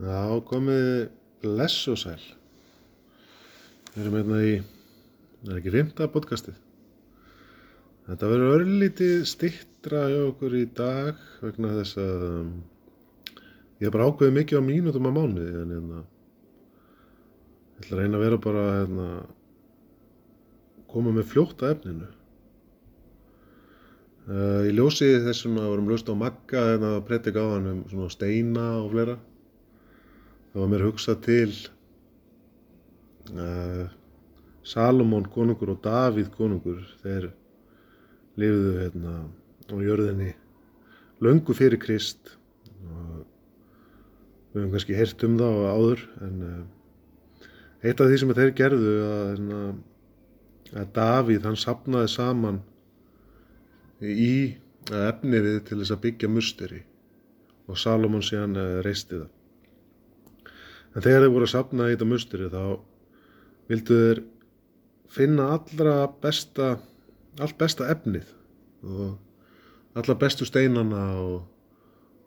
Já, komið bless og sæl. Við erum hérna í, það er ekki rimta podcastið. Þetta verður örlítið stittra hjá okkur í dag vegna þess að um, ég hef bara ákveðið mikið á mínútum á mánuði en hérna, ég ætla að reyna að vera bara hérna, koma með fljótt að efninu. Uh, í ljósi þessum að vorum löst á Magga en að predika á hann um steina og fleira það var mér hugsað til uh, Salomón konungur og Davíð konungur þeir lifiðu hérna á jörðinni löngu fyrir Krist og við hefum kannski heyrt um það áður en uh, eitt af því sem þeir gerðu að, hérna, að Davíð hann sapnaði saman í efniðið til þess að byggja musteri og Salomón síðan reisti það. En þegar þeir voru að sapna í þetta musteri þá vildu þeir finna allra besta, allt besta efnið og alla bestu steinana og,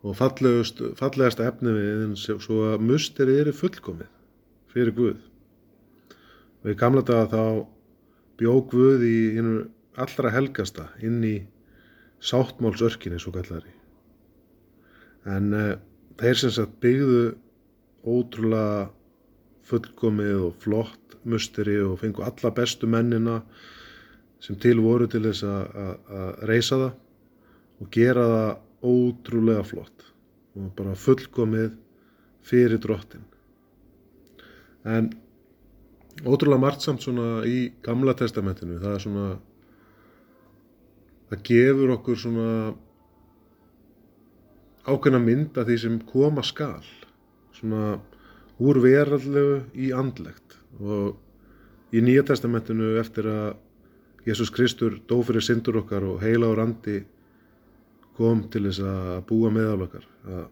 og fallegasta efnið svo að musteri eru fullkomið fyrir Guð. Og í gamla daga þá bjó Guð í allra helgasta inn í sáttmálsörkinni svo kallari. En uh, þeir sem sagt byggðu ótrúlega fullkomið og flott musteri og fengu alla bestu mennina sem til voru til þess að reysa það og gera það ótrúlega flott og bara fullkomið fyrir drottin. En ótrúlega margt samt svona í gamla testamentinu, það er svona það gefur okkur svona ákveðna mynd af því sem koma skal svona úr verallegu í andlegt. Og í Nýja testamentinu eftir að Jésús Kristur dó fyrir syndur okkar og heila á randi kom til þess að búa meðal okkar að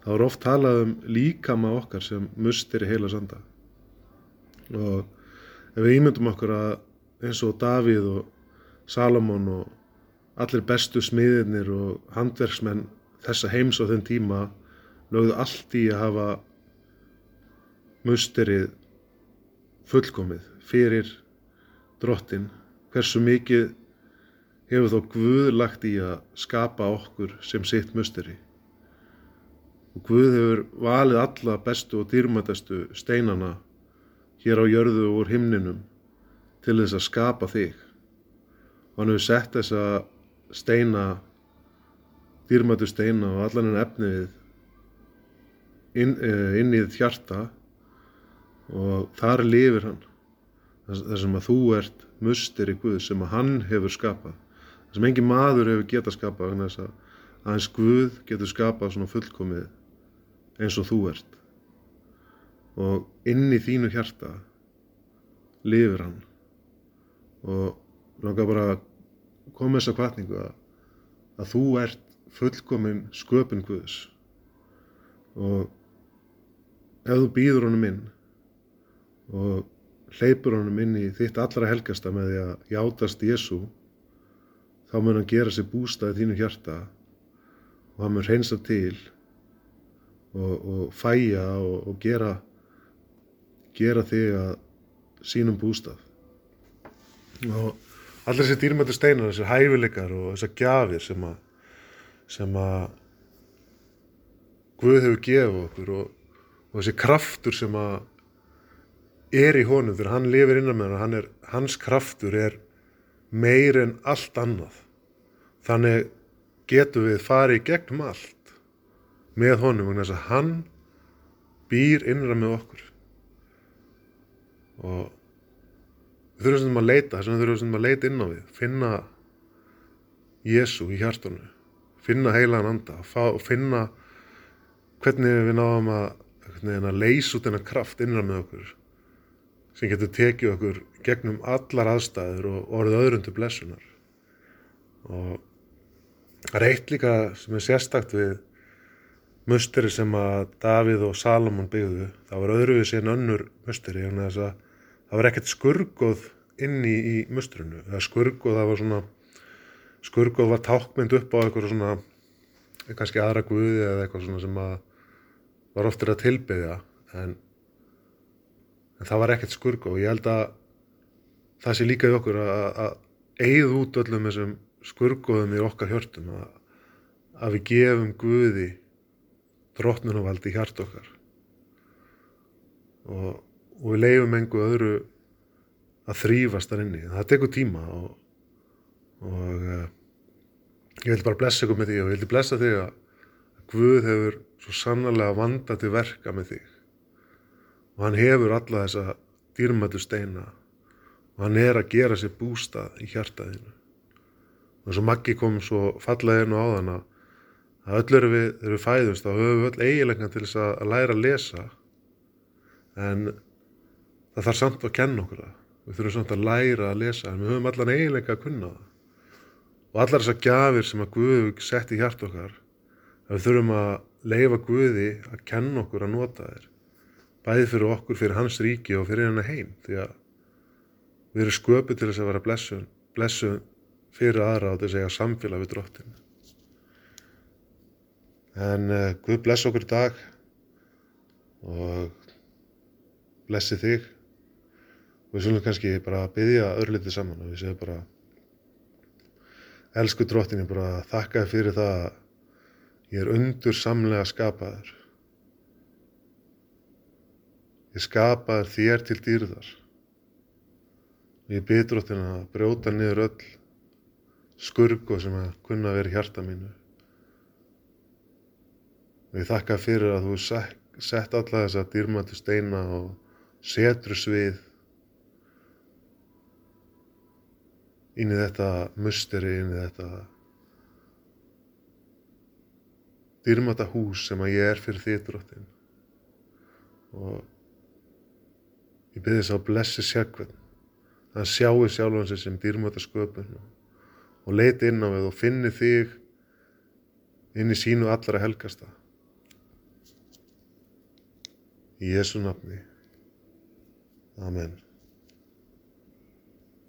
það var oft talað um líkama okkar sem mustir í heila sanda. Og ef við ímyndum okkur að eins og Davíð og Salomón og allir bestu smiðirnir og handverksmenn þessa heims á þenn tíma lögðu allt í að hafa musterið fullkomið fyrir drottin hversu mikið hefur þó Guð lagt í að skapa okkur sem sitt musteri? Og Guð hefur valið alla bestu og dýrmætastu steinana hér á jörðu og úr himninum til þess að skapa þig. Og hann hefur sett þessa steina dýrmætu steina og allan en efnið inn, eh, inn í þitt hjarta og þar lifir hann. Þar sem að þú ert mustir í Guð sem að hann hefur skapað. Þar sem engin maður hefur getað skapað þannig að aðeins Guð getur skapað svona fullkomið eins og þú ert. Og inn í þínu hjarta lifir hann. Og langar bara að koma þess að kvartningu að, að þú ert fullkominn sköpun Guðs. Og ef þú býður honum inn og hleypur honum inn í þitt allra helgasta með því að játast Jésu þá mun hann gera sér bústað í þínu hjarta og hann mun reynsa til og, og fæja og, og gera gera þig að sínum bústað. Og allir þessi dýrmættu steinar, þessi hæfileikar og þessar gjafir sem að sem að Guð hefur gefið okkur og, og þessi kraftur sem að er í honum þegar hann lifir innan með hann, er, hans kraftur er meir en allt annað. Þannig getum við farið gegnum allt með honum vegna þess að hann býr innra með okkur. Og við þurfum sem að leita, þess við þurfum sem að leita inn á við, finna Jésu í hjartunum, finna heilagan anda og finna hvernig við náðum að, að leysa út þennan kraft innan með okkur sem getur tekið okkur gegnum allar aðstæður og orðið öðrundu blessunar. Og það er eitt líka sem er sérstakt við musteri sem að Davíð og Salomon byggðu, það var öðruvið síðan önnur musteri, þannig að það var ekkert skurgoð inni í, mustrunu það skurgoð, það var svona skurgoð var tákmynd upp á eitthvað svona kannski aðra guði eða eitthvað svona sem að var oftir að tilbyðja en, en það var ekkert skurgo og ég held að það sé líka í okkur að, að eigð út öllum þessum skurgoðum í okkar hjörtum að, að við gefum Guði drottnunavaldi í hjart okkar og, og við leifum engu öðru að þrýfast þar inni. Það tekur tíma og, og uh, ég vil bara blessa ykkur með því og ég vil blessa þig að Guð hefur svo sannarlega vanda til verka með þig og hann hefur alla þessa dýrmættu steina. Og hann er að gera sér bústað í hjartaðinu og svo Maggi kom svo fallaðinu á þann að öll eru við, þegar við fæðumst þá höfum við öll eiginlega til þess að læra að lesa. En það þarf samt að kenna okkur það við þurfum samt að læra að lesa. En við höfum allan eiginlega að kunna það. Og allar þessar gafir sem að Guð sett í hjart okkar við þurfum að leifa Guði að kenna okkur að nota þér bæði fyrir okkur, fyrir hans ríki og fyrir hennar heim því að við erum sköpið til þess að vera blessun, blessun fyrir aðra á þess að samfélag við drottin en uh, Guð bless okkur í dag og blessi þig og við svolítið kannski bara byggja örlitið saman og við séum bara elsku drottinni bara þakka fyrir það að Ég er undur samlega skapaður. Ég skapaður þér til dýrðar. Ég byður áttin að brjóta niður öll skurgu sem að kunna verið hjarta mínu. Ég þakka fyrir að þú sett alla þessa dýrmættu steina og setur svið inn í þetta musteri, inn í þetta dýrmata hús sem að ég er fyrir því drottin og ég byrði þess að blessi sérkvæðn að sjáu sjálfan sig sem dýrmata sköpun og leiti inn á við og finni þig inn í sínu allra helgasta. Í Jésu nafni. Amen